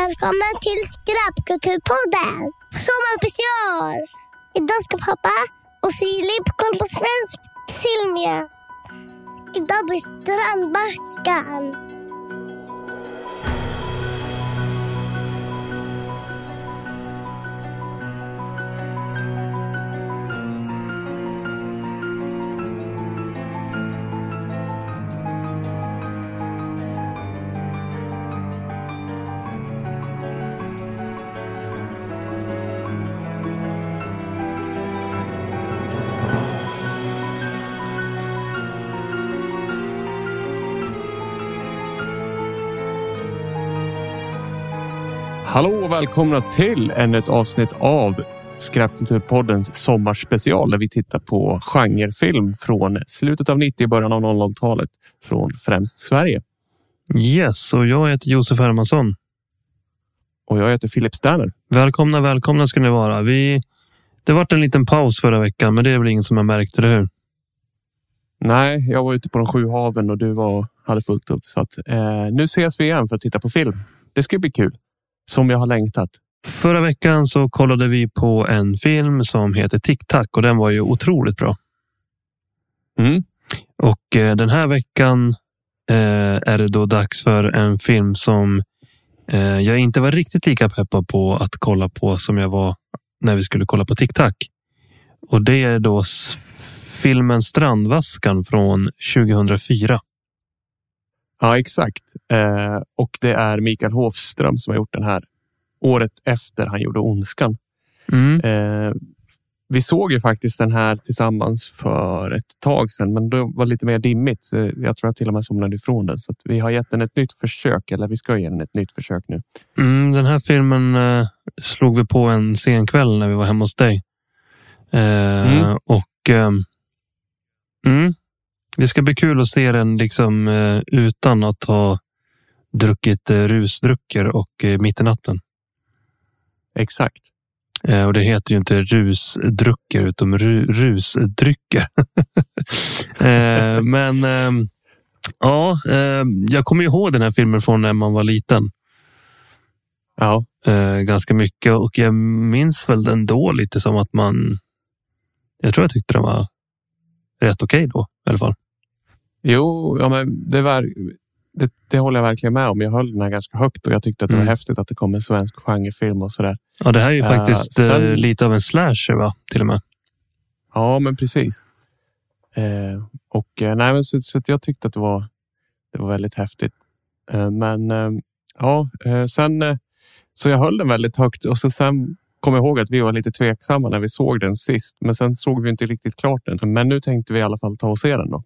Välkommen till Skräpkulturpodden! Sommarspecial! Idag ska pappa och Filip kolla på svensk film igen. Idag blir Strandbaskan. Hallå och välkomna till ännu ett avsnitt av Skräpkulturpoddens sommarspecial där vi tittar på genrefilm från slutet av 90 början av 00-talet från främst Sverige. Yes, och jag heter Josef Hermansson. Och jag heter Filip Sterner. Välkomna, välkomna ska ni vara. Vi, det vart en liten paus förra veckan, men det är väl ingen som har märkt, eller hur? Nej, jag var ute på de sju haven och du var, hade fullt upp. Så att, eh, nu ses vi igen för att titta på film. Det ska bli kul. Som jag har längtat. Förra veckan så kollade vi på en film som heter Tic Tac och den var ju otroligt bra. Mm. Och eh, den här veckan eh, är det då dags för en film som eh, jag inte var riktigt lika peppad på att kolla på som jag var när vi skulle kolla på Tic Tac. Och det är då filmen Strandvaskan från 2004. Ja, exakt. Eh, och det är Mikael Hofström som har gjort den här året efter han gjorde Ondskan. Mm. Eh, vi såg ju faktiskt den här tillsammans för ett tag sedan, men då var det lite mer dimmigt. Jag tror jag till och med somnade ifrån den. Så att vi har gett den ett nytt försök, eller vi ska ge den ett nytt försök nu. Mm, den här filmen eh, slog vi på en sen kväll när vi var hemma hos dig. Eh, Mm. Och ehm, mm, det ska bli kul att se den liksom eh, utan att ha druckit eh, rusdrycker och eh, mitt i natten. Exakt. Och det heter ju inte rusdrycker utan ru, rusdrycker. men ehm, ja, eh, jag kommer ihåg den här filmen från när man var liten. Ja, ganska mycket och jag minns väl den då lite som att man. Jag tror jag tyckte den var rätt okej då i alla fall. jo, ja, men det, var, det, det håller jag verkligen med om. Jag höll den här ganska högt och jag tyckte att det Mm. var häftigt att det kom en svensk genrefilm och sådär. Ja, det här är ju Eh, faktiskt eh, sen- lite av en slasher, va? Till och med. Ja, men precis. Eh, och nej, men så, så jag tyckte att det var, det var väldigt häftigt. Eh, men ja, sen så jag höll den väldigt högt och så sen kom jag ihåg att vi var lite tveksamma när vi såg den sist. Men sen såg vi inte riktigt klart den. Men nu tänkte vi i alla fall ta och se den då.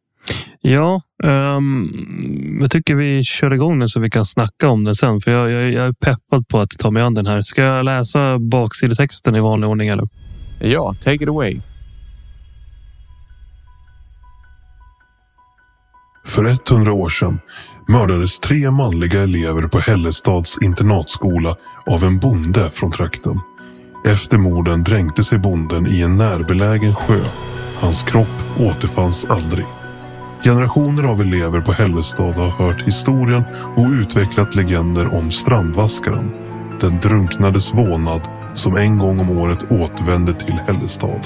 Ja, ehm, jag tycker vi kör igång den så vi kan snacka om den sen. För jag, jag, jag är peppad på att ta mig an den här. Ska jag läsa baksidetexten i vanlig ordning? Eller? Ja, take it away. För 100 år sedan mördades tre manliga elever på Hällestads internatskola av en bonde från trakten. Efter morden dränkte sig bonden i en närbelägen sjö. Hans kropp återfanns aldrig. Generationer av elever på Hällestad har hört historien och utvecklat legender om strandvaskaren. Den drunknades vånad som en gång om året återvände till Hällestad.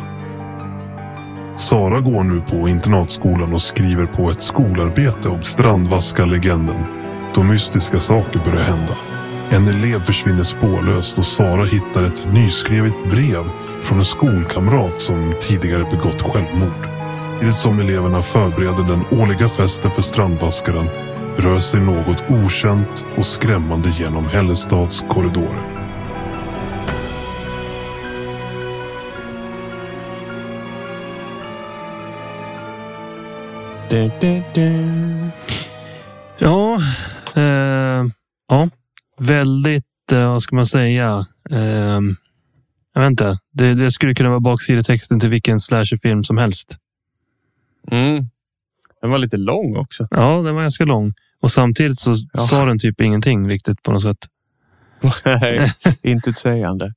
Sara går nu på internatskolan och skriver på ett skolarbete om strandvaskarlegenden. Då mystiska saker börjar hända. En elev försvinner spårlöst och Sara hittar ett nyskrivet brev från en skolkamrat som tidigare begått självmord. I det som eleverna förbereder den årliga festen för strandvaskaren rör sig något okänt och skrämmande genom Hällestads korridorer. Du, du, du. Ja, eh, ja, väldigt, eh, vad ska man säga? Eh, jag vet inte. Det, det skulle kunna vara baksidetexten till vilken slasherfilm som helst. Mm. Den var lite lång också. Ja, den var ganska lång. Och samtidigt så Ja. sa den typ ingenting riktigt på något sätt. Nej, intetsägande.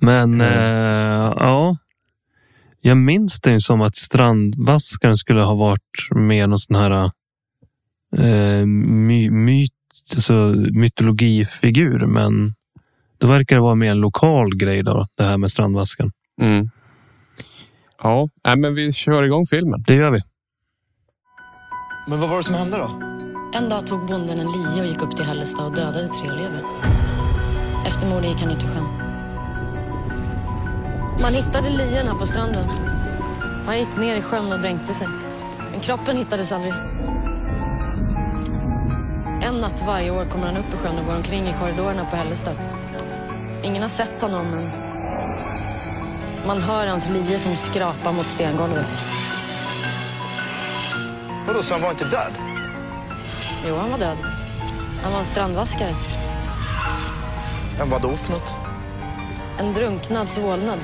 Men Mm. eh, ja, jag minns det ju som att strandvaskaren skulle ha varit med någon sån här eh, my, myt alltså, mytologifigur, men då verkar det vara mer en lokal grej då, det här med strandvaskan. Mm. Ja, nej, men vi kör igång filmen. Det gör vi. Men vad var det som hände då? En dag tog bonden en lie och gick upp till Hällestad och dödade tre elever. Efter mordet gick han ner till sjön. Man hittade lien här på stranden. Han gick ner i sjön och dränkte sig. Men kroppen hittades aldrig. En natt varje år kommer han upp i sjön och går omkring i korridorerna på Hällestad. Ingen har sett honom, men man hör hans lie som skrapar mot stengolvet. Vadå, så han var inte död? Jo, han var död. Han var en strandvaskare. Men vadå för något? En drunknads vålnad.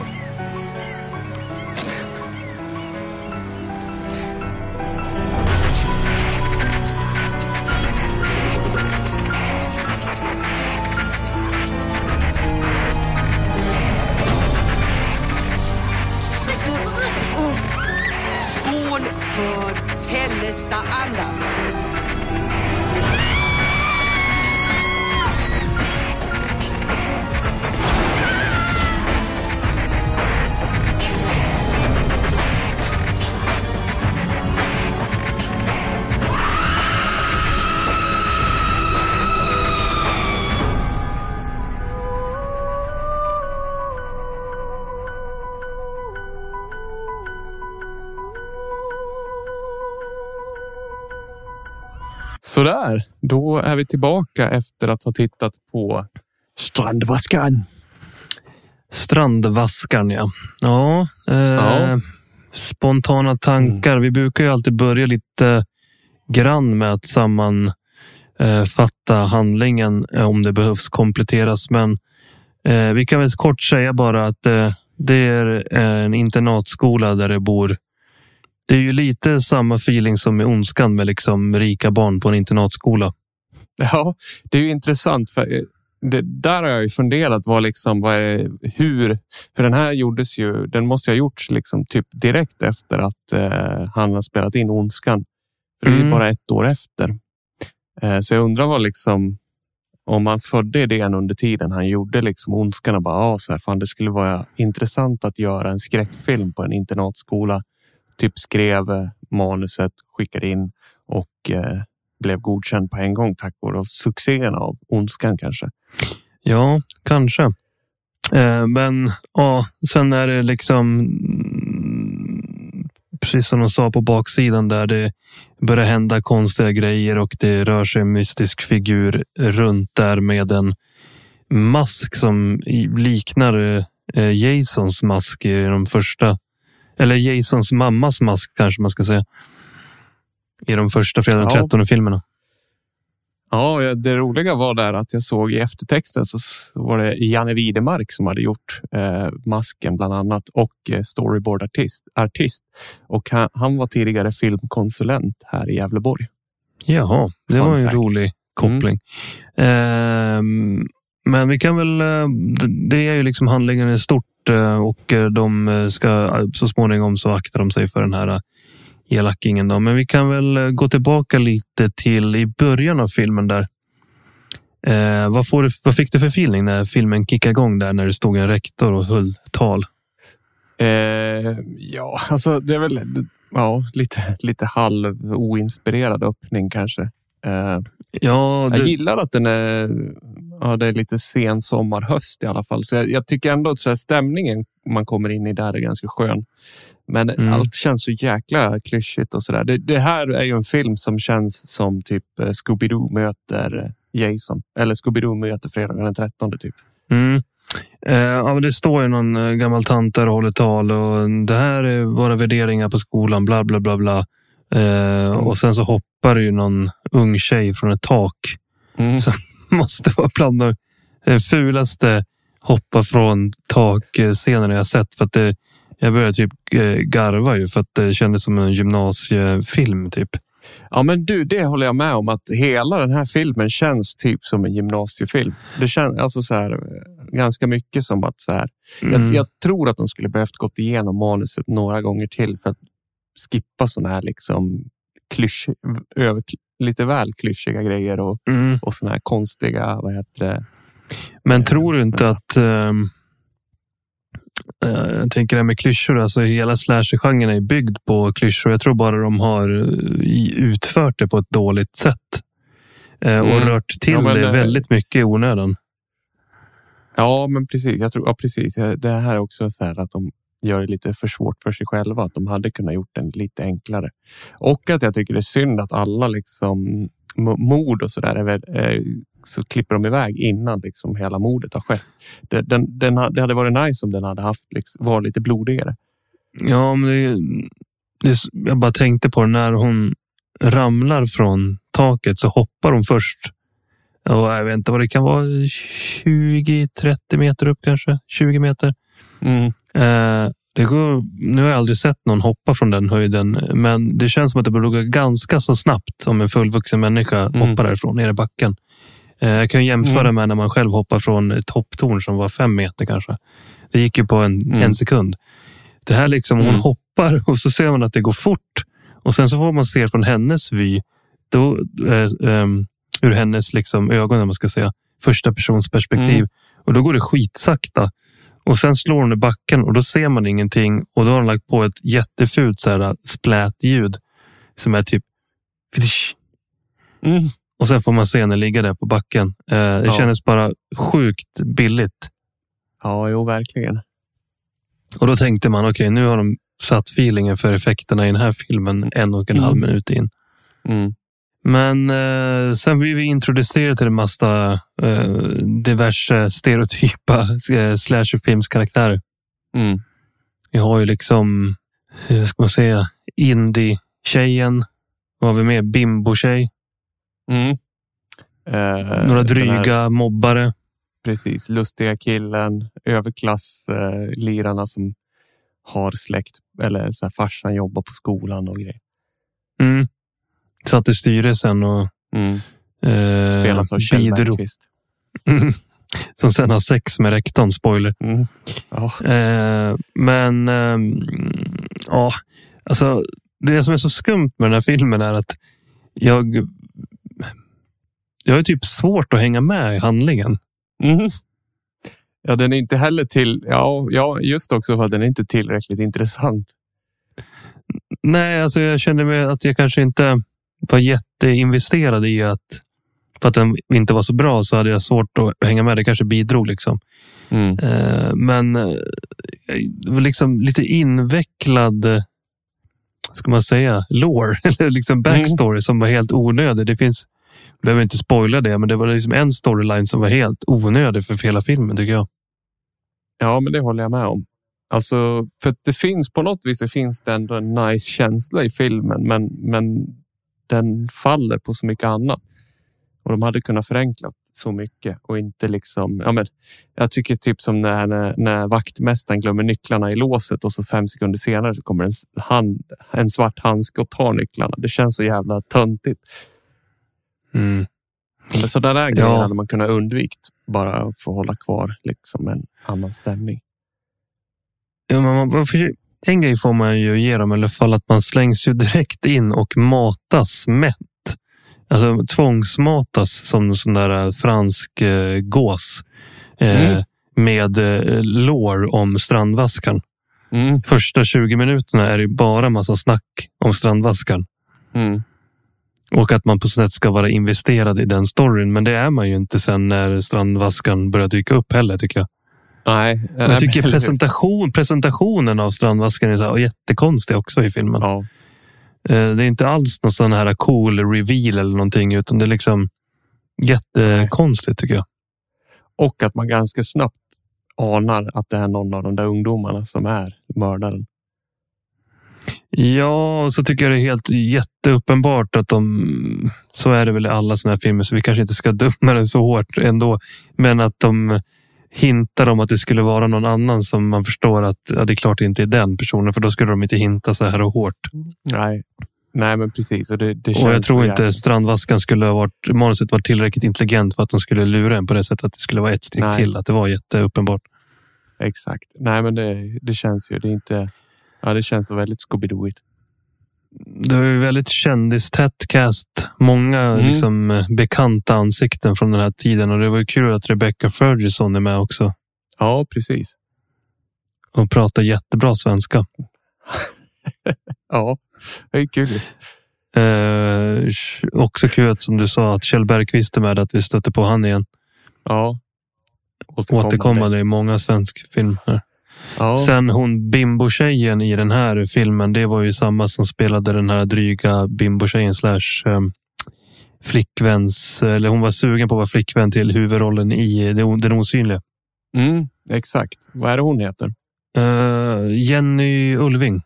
Sådär, då är vi tillbaka efter att ha tittat på Strandvaskan. Strandvaskaren, ja. Ja, eh, Ja. Spontana tankar. Vi brukar ju alltid börja lite grann med att sammanfatta handlingen eh, om det behövs kompletteras. Men eh, vi kan väl kort säga bara att eh, det är en internatskola där det bor. Det är ju lite samma feeling som i Ondskan med liksom rika barn på en internatskola. Ja, det är ju intressant. för eh, det, Där har jag ju funderat vad liksom, vad är, hur... För den här gjordes ju, den måste ha gjorts liksom typ direkt efter att eh, han har spelat in Ondskan. Det är Mm. bara ett år efter. Eh, så jag undrar vad liksom, om man födde idén under tiden han gjorde liksom Ondskan och bara, ah, så här, fan, det skulle vara intressant att göra en skräckfilm på en internatskola. Typ skrev eh, manuset, skickade in och eh, blev godkänd på en gång tack vare succén av Ondskan kanske. Ja, kanske. Eh, men ja, sen är det liksom precis som de sa på baksidan där det börjar hända konstiga grejer och det rör sig en mystisk figur runt där med en mask som liknar eh, eh, Jasons mask i de första. Eller Jasons mammas mask kanske man ska säga. I de första fredag den Ja. 13 filmerna. Ja, det roliga var där att jag såg i eftertexten så var det Janne Widemark som hade gjort eh, masken bland annat och eh, storyboardartist. Artist. Och han, han var tidigare filmkonsulent här i Gävleborg. Jaha, det Fun var ju en fact. rolig koppling. Ehm, men vi kan väl, eh, det är ju liksom handlingen är stort eh, och eh, de eh, ska så småningom så aktar de sig för den här eh, elakingen. Då. Men vi kan väl eh, gå tillbaka lite till i början av filmen där. Eh, vad, får du, vad fick du för feeling när filmen kickade igång där när det stod en rektor och höll tal? Eh, ja, alltså det är väl ja, lite, lite halv oinspirerad öppning kanske. Eh, Ja, Jag det, gillar att den är, ja, det är lite sen sommar, höst i alla fall. Så jag, jag tycker ändå att så stämningen man kommer in i där är ganska skön. Men Mm. allt känns så jäkla klyschigt och sådär. Det, det här är ju en film som känns som typ eh, Scooby-Doo möter Jason. Eller Scooby-Doo möter fredagen den 13 typ. Mm. Eh, ja, det står ju någon eh, gammal tant där och håller tal och det här är våra värderingar på skolan, bla bla bla bla. Eh, Och sen så hoppar det ju någon ung tjej från ett tak. Mm. Så- Måste vara bland de eh, fulaste hoppa från tak-scenerna jag sett. För att det, jag började typ eh, garva ju för att det kändes som en gymnasiefilm. typ. Ja, men du, det håller jag med om att hela den här filmen känns typ som en gymnasiefilm. Det känns alltså så här, eh, ganska mycket som att så här, Mm. Jag, jag tror att de skulle behövt gått igenom manuset några gånger till för att skippa sådana här liksom klysch, över, lite väl klyschiga grejer och, Mm. och såna här konstiga, vad heter det? Men tror du inte att... ehm, eh, jag tänker det här med klyschor. Alltså hela slasher-genren är byggd på klyschor. Jag tror bara de har eh, utfört det på ett dåligt sätt. Eh, och Mm. rört till Ja, det väldigt mycket i onödan. Ja, men precis. Jag tror, ja, precis. Det här är också så här att de gör det lite för svårt för sig själva. Att de hade kunnat gjort den lite enklare. Och att jag tycker det är synd att alla liksom mo- mord och så där är väl, eh, så klipper de iväg innan liksom hela mordet har skett. Det, den, den, ha- det hade varit nice om den hade haft liksom, var lite blodigare. Ja, men det, det, jag bara tänkte på det, när hon ramlar från taket så hoppar hon först. Och jag vet inte vad det kan vara, 20-30 meter upp kanske, 20 meter. Mm. Eh, det går, nu har jag aldrig sett någon hoppa från den höjden, men det känns som att det borde gå ganska så snabbt om en fullvuxen människa Mm. hoppar därifrån, ner i backen. Eh, jag kan jämföra Mm. med när man själv hoppar från ett topptorn som var fem meter kanske. Det gick ju på en, Mm. en sekund. Det här liksom, hon Mm. hoppar och så ser man att det går fort. Och sen så får man se från hennes vy, då, eh, ehm, ur hennes liksom ögon, om man ska säga, första persons perspektiv. Mm. Och då går det skitsakta. Och sen slår hon i backen och då ser man ingenting. Och då har hon lagt på ett jättefult så här splätljud som är typ. Mm. Och sen får man se henne ligga där på backen. Eh, det Ja. kändes bara sjukt billigt. Ja, jo, verkligen. Och då tänkte man, okej, nu har de satt feelingen för effekterna i den här filmen en och en Mm. halv minut in. Mm. Men eh, sen blir vi introducerade till en massa eh, diverse stereotypa eh, slasherfilmskaraktärer. Mm. Vi har ju liksom, hur ska man säga, indie-tjejen. Vad har vi med? Bimbo-tjej. Mm. Eh, Några den här- dryga mobbare. Precis, lustiga killen, överklasslirarna eh, som har släkt eller så här, farsan jobbar på skolan och grejer. Mm. Satt i styrelsen och Mm. eh, Spelas av Kjell. Bergqvist. Som sen har sex med rektorn, spoiler. Mm. Ja. Eh, men ehm, ja, alltså det som är så skumt med den här filmen är att jag jag har typ svårt att hänga med i handlingen. Mm. ja, den är inte heller till. Ja, ja, just också för att den är inte tillräckligt intressant. Nej, alltså jag kände mig att jag kanske inte var jätteinvesterad i att för att den inte var så bra så hade jag svårt att hänga med. Det kanske bidrog liksom. Mm. Eh, men eh, liksom lite invecklad, ska man säga, lore eller liksom backstory som var helt onödig. Det finns, jag behöver inte spoila det, men det var liksom en storyline som var helt onödig för hela filmen tycker jag. Ja, men det håller jag med om. Alltså, för det finns på något vis det finns det ändå en nice känsla i filmen, men, men den faller på så mycket annat. Och de hade kunnat förenkla så mycket och inte liksom. Ja, men jag tycker typ som när, när, när vaktmästaren glömmer nycklarna i låset och så fem sekunder senare kommer en, hand, en svart handske och tar nycklarna. Det känns så jävla töntigt. Mm. Men så där grejer Ja. hade man kunnat undvikt bara för att hålla kvar liksom en annan stämning. Ja, men man, man en grej får man ju ge dem i alla fall att man slängs ju direkt in och matas mätt. Alltså tvångsmatas som en sån där eh, fransk eh, gås. Eh, Mm. Med eh, lore om strandvaskan. Mm. Första 20 minuterna är det bara massa snack om strandvaskan. Mm. Och att man på sätt ska vara investerad i den storyn. Men det är man ju inte sen när strandvaskan börjar dyka upp heller tycker jag. Nej, jag tycker presentation, presentationen av strandvaskan är så här, jättekonstig också i filmen. Ja, Eh, Det är inte alls någon sån här cool reveal eller någonting, utan det är liksom jättekonstigt tycker jag. och att man ganska snabbt anar att det är någon av de där ungdomarna som är mördaren. Ja, och så tycker jag det är helt jätteuppenbart att de, så är det väl i alla såna här filmer, så vi kanske inte ska döma den så hårt ändå, men att de hintar om att det skulle vara någon annan som man förstår att ja, det är klart det inte är den personen, för då skulle de inte hinta så här hårt. Nej, Nej men precis. Och, det, det Och jag tror inte strandvaskan skulle ha varit, manuset var tillräckligt intelligent för att de skulle lura en på det sättet att det skulle vara ett steg Nej. till, att det var jätteuppenbart. Exakt. Nej men det, det känns ju. Det är inte... Ja, det känns väldigt Scooby-Dooigt. Det var ju väldigt kändistätt cast. Många Mm. liksom, eh, bekanta ansikten från den här tiden. Och det var kul att Rebecca Ferguson är med också. Ja, precis. Och pratar jättebra svenska. Ja, det är kul. Eh, också kul att som du sa att Kjell Bergqvist är med. Att vi stöter på han igen. Ja. Återkommande i många svenska filmer. Ja. Sen hon bimbo-tjejen i den här filmen. Det var ju samma som spelade den här dryga bimbo-tjejen slash eh, flickväns. Eller hon var sugen på att vara flickvän till huvudrollen i Den osynliga. Mm, exakt. Vad är det hon heter? Eh, Jenny Ulving.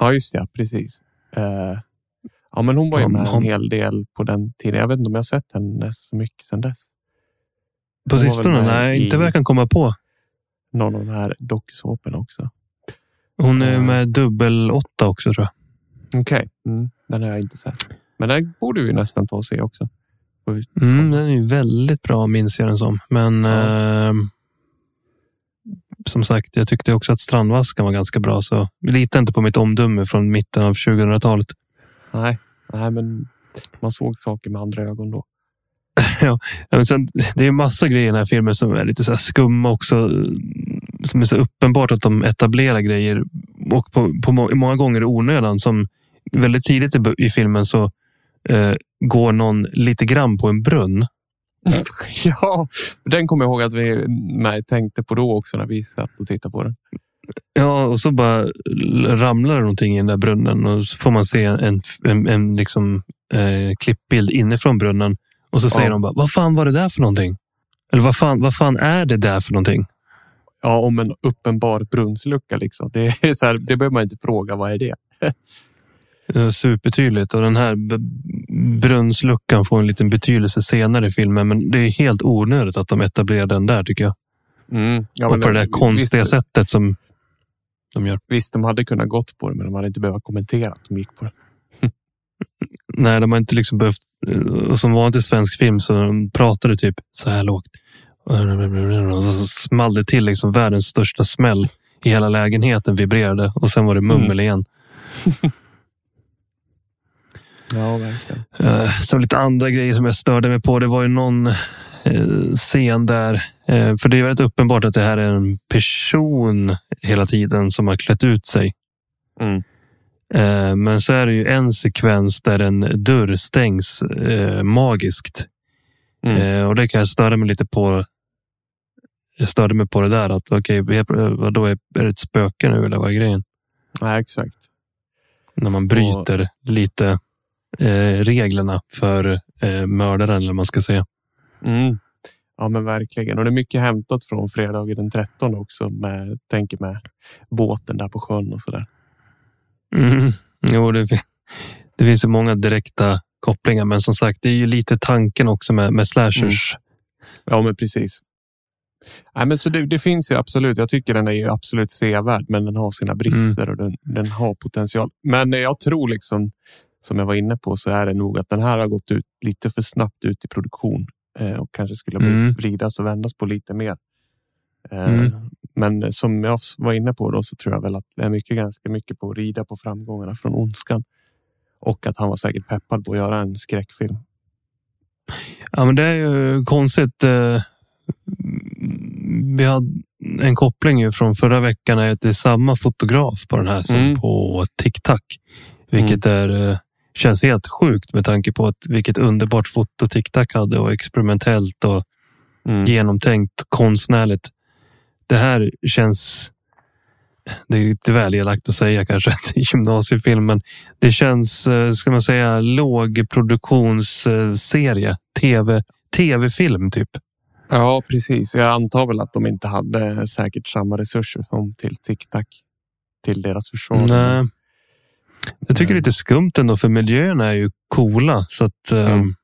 Ja, just det. Precis. Eh, ja, men hon var ju Ja, med hon- en hel del på den tiden. Jag vet inte om jag sett henne så mycket sedan dess. På Hon sistone? Nej, i- inte vad jag kan komma på. Någon av de här dokusåporna också. Hon är Ja. med dubbel åtta också tror jag. Okej, mm, den har jag inte sett. Men den borde vi nästan ta och se också. Mm, den är ju väldigt bra minns jag den som. Men Ja. eh, som sagt, jag tyckte också att Strandvaskan var ganska bra. Så lita inte på mitt omdöme från mitten av 2000-talet. Nej, nej, men man såg saker med andra ögon då. Ja, men sen, det är massa grejer i den här filmen som är lite så skumma också. Som är så uppenbart att de etablerar grejer och på, på må- många gånger i onödan. Som väldigt tidigt i, i filmen så eh, går någon lite grann på en brunn. ja, den kommer jag ihåg att vi med, tänkte på då också när vi satt och tittade på den. Ja, och så bara ramlar det någonting i den där brunnen och så får man se en, en, en liksom, eh, klippbild inifrån brunnen. Och så säger Ja. de bara, vad fan var det där för någonting? Eller vad fan, vad fan är det där för någonting? Ja, om en uppenbar brunnslucka liksom. Det, är så här, det behöver man inte fråga. Vad är det? Supertydligt och den här brunnsluckan får en liten betydelse senare i filmen. Men det är helt onödigt att de etablerar den där tycker jag. Mm. Ja, och på det där visst- konstiga sättet som de gör. Visst, de hade kunnat gått på det, men de hade inte behövt kommentera att de gick på det. Nej, de har inte liksom behövt. Och som vanligt i svensk film så de pratade typ så här lågt. Och så small det till liksom världens största smäll. I hela lägenheten vibrerade och sen var det mummel Mm. igen. Ja, verkligen. Uh, så lite andra grejer som jag störde mig på. Det var ju någon eh, scen där. eh, för det är väldigt uppenbart att det här är en person hela tiden som har klätt ut sig. Mm. Eh, men så är det ju en sekvens där en dörr stängs eh, magiskt. Mm. Eh, och det kan jag störa mig lite på. Jag störde mig på det där. att okej, okay, vadå, är det ett spöke nu eller vad är grejen? Nej, exakt. När man bryter lite eh, reglerna för eh, mördaren eller vad man ska säga. Mm. Ja, men verkligen. Och det är mycket hämtat från fredagen den 13 också. Med, tänker med båten där på sjön och så där. Mm. Jo, det, det finns ju många direkta kopplingar, men som sagt, det är ju lite tanken också med, med slashers. Ja, men precis. Nej, men så det, det finns ju absolut. Jag tycker den är absolut sevärd, men den har sina brister och den, den har potential. Men jag tror liksom, som jag var inne på, så är det nog att den här har gått ut lite för snabbt ut i produktion eh, och kanske skulle Mm. vridas och vändas på lite mer. Eh, Mm. Men som jag var inne på då så tror jag väl att det är mycket, ganska mycket på att rida på framgångarna från ondskan. Och att han var säkert peppad på att göra en skräckfilm. Ja, men det är ju konstigt. eh, Vi hade en koppling ju från förra veckan. Är att det är samma fotograf på den här som Mm. på TikTok. Vilket är, eh, känns helt sjukt med tanke på att vilket underbart foto TikTok hade och experimentellt och Mm. genomtänkt konstnärligt. Det här känns, det är lite väl elakt att säga kanske, i gymnasiefilmen. Det känns, eh, ska man säga, lågproduktionsserie. TV, tv-film typ. Ja, precis. Jag antar väl att de inte hade säkert samma resurser som till TikTok. Till deras försvar. Nej. Jag tycker det är lite skumt ändå, för miljöerna är ju coola. Så att, eh, Mm.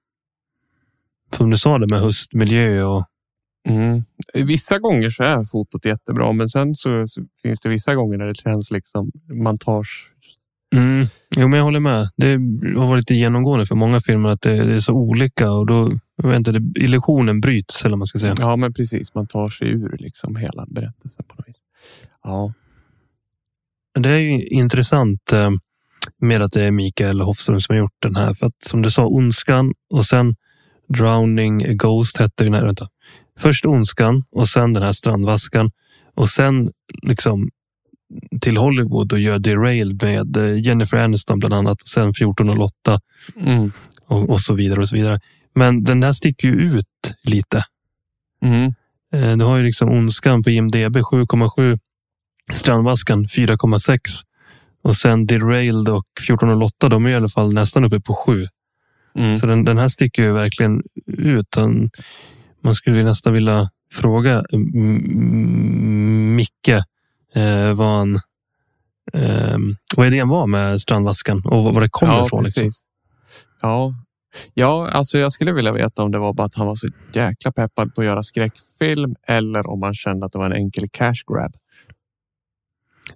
Som du sa, det med höstmiljö och Mm. Vissa gånger så är fotot jättebra, men sen så, så finns det vissa gånger där det känns liksom montage. Mm. Jo, men jag håller med. Det har varit lite genomgående för många filmer att det, det är så olika och då inte, det, illusionen bryts eller man ska säga. Ja, men precis. Man tar sig ur liksom hela berättelsen på något vis. Ja, Det är ju intressant. eh, mer att det är Mikael Hofström som har gjort den här. För att som du sa, Ondskan och sen Drowning Ghost hette den här. Vänta. Först Ondskan och sen den här Strandvaskan. Och sen liksom till Hollywood och gör Derailed med eh, Jennifer Aniston bland annat. Och sen 1408 Mm. och, och så vidare och så vidare. Men den här sticker ju ut lite. Mm. Eh, Du har ju liksom Ondskan på IMDB 7,7. Strandvaskan 4,6. Och sen Derailed och 1408, de är i alla fall nästan uppe på 7. Mm. Så den, den här sticker ju verkligen ut. Den, man skulle nästan vilja fråga mm, Micke eh, vad, han, eh, vad idén var med Strandvaskan och var det kommer ja, ifrån. Liksom. Ja. ja, alltså jag skulle vilja veta om det var bara att han var så jäkla peppad på att göra skräckfilm eller om han kände att det var en enkel cash grab.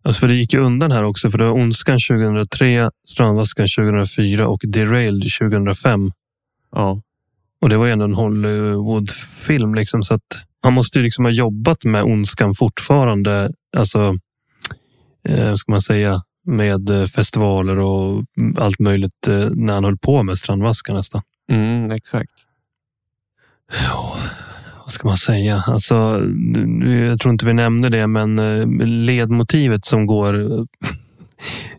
Alltså för det gick ju undan här också, för det var Ondskan 2003, Strandvaskan 2004 och Derailed 2005. Ja, Och det var ju ändå en Hollywoodfilm. Liksom, så att han måste ju liksom ha jobbat med Ondskan fortfarande. Alltså, eh, ska man säga, med eh, festivaler och allt möjligt eh, när han höll på med Strandvaskan nästan. mm, exakt. Ja, vad ska man säga? Alltså, jag tror inte vi nämnde det, men eh, ledmotivet som går...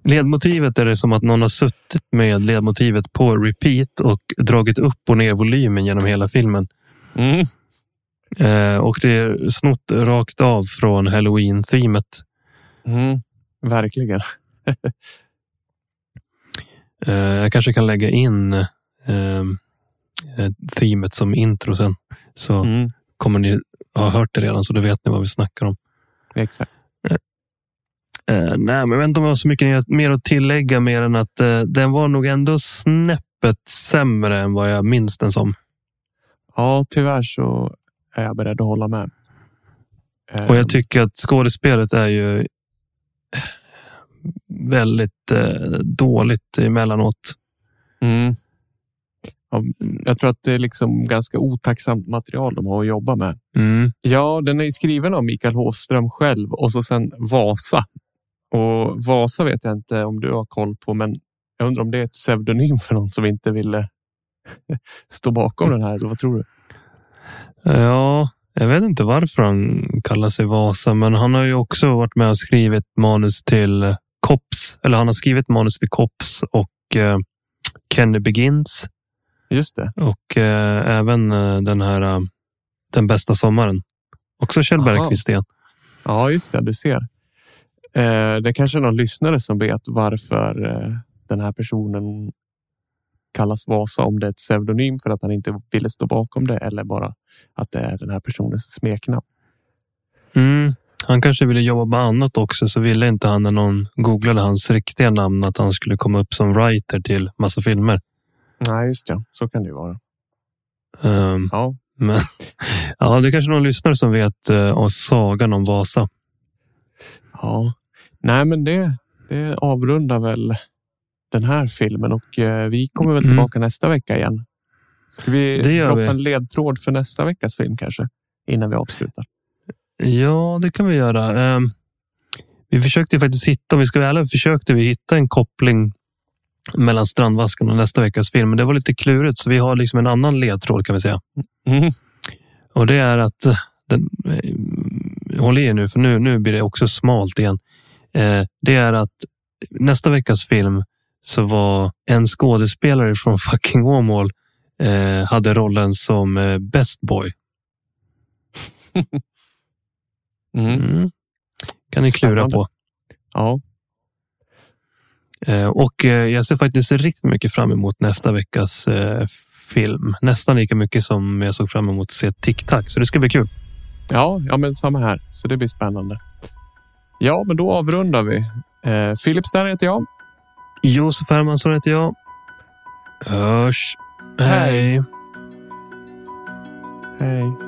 Ledmotivet är det som att någon har suttit med ledmotivet på repeat och dragit upp och ner volymen genom hela filmen. Mm. Eh, och det är snott rakt av från Halloween-teamet. Mm. Verkligen. Eh, jag kanske kan lägga in eh, eh, teamet som intro sen. Så Mm. kommer ni ha hört det redan, så då vet ni vad vi snackar om. Exakt. Eh, nej, men jag vet inte om jag har så mycket mer att tillägga mer än att eh, den var nog ändå snäppet sämre än vad jag minns den som. Ja, tyvärr så är jag beredd att hålla med. Och Eh, jag tycker att skådespelet är ju väldigt eh, dåligt emellanåt. Mm. Ja, jag tror att det är liksom ganska otacksamt material de har att jobba med. Mm. Ja, den är ju skriven av Mikael Håström själv och så sen Vasa. Och Vasa vet jag inte om du har koll på, men jag undrar om det är ett pseudonym för någon som inte ville stå bakom den här. Eller vad tror du? Ja, jag vet inte varför han kallar sig Vasa, men han har ju också varit med och skrivit manus till Cops. Eller han har skrivit manus till Cops och eh, Kenny Begins Just det. och eh, även eh, den här eh, Den bästa sommaren. Också Kjell. Bergqvist igen. Ja, just det. Du ser. Eh, det kanske är någon lyssnare som vet varför eh, den här personen kallas Vasa. Om det är ett pseudonym för att han inte ville stå bakom det eller bara att det är den här personens smeknamn. Mm. Han kanske ville jobba med annat också, så ville inte han när någon googlade hans riktiga namn att han skulle komma upp som writer till massa filmer. Nej, just det. Så kan det ju vara. Ehm, Ja, men ja, det är kanske någon lyssnare som vet uh, sagan om Vasa. Ja, nej, men det, det avrundar väl den här filmen och eh, vi kommer väl Mm. tillbaka nästa vecka igen. Ska vi Det droppa vi. en ledtråd för nästa veckas film kanske? Innan vi avslutar. Ja, det kan vi göra. Ehm, vi försökte faktiskt hitta, om vi ska vara ärliga, försökte vi hitta en koppling mellan Strandvaskan och nästa veckas film. Men det var lite klurigt, så vi har liksom en annan ledtråd kan vi säga. Mm. Och det är att, eh, den, eh, håll i er nu, för nu, nu blir det också smalt igen. Eh, det är att nästa veckas film så var en skådespelare från fucking Åmål eh, hade rollen som eh, Best Boy. Mm. Mm. Kan ni klura på. Ja, och jag ser faktiskt riktigt mycket fram emot nästa veckas film. Nästan lika mycket som jag såg fram emot att se TikTok. Så det ska bli kul. ja, ja, men samma här. Så det blir spännande. Ja, men då avrundar vi. Eh, Filip heter jag. Josef Hermansson heter jag. Hörs. Hej. Hej. Hej.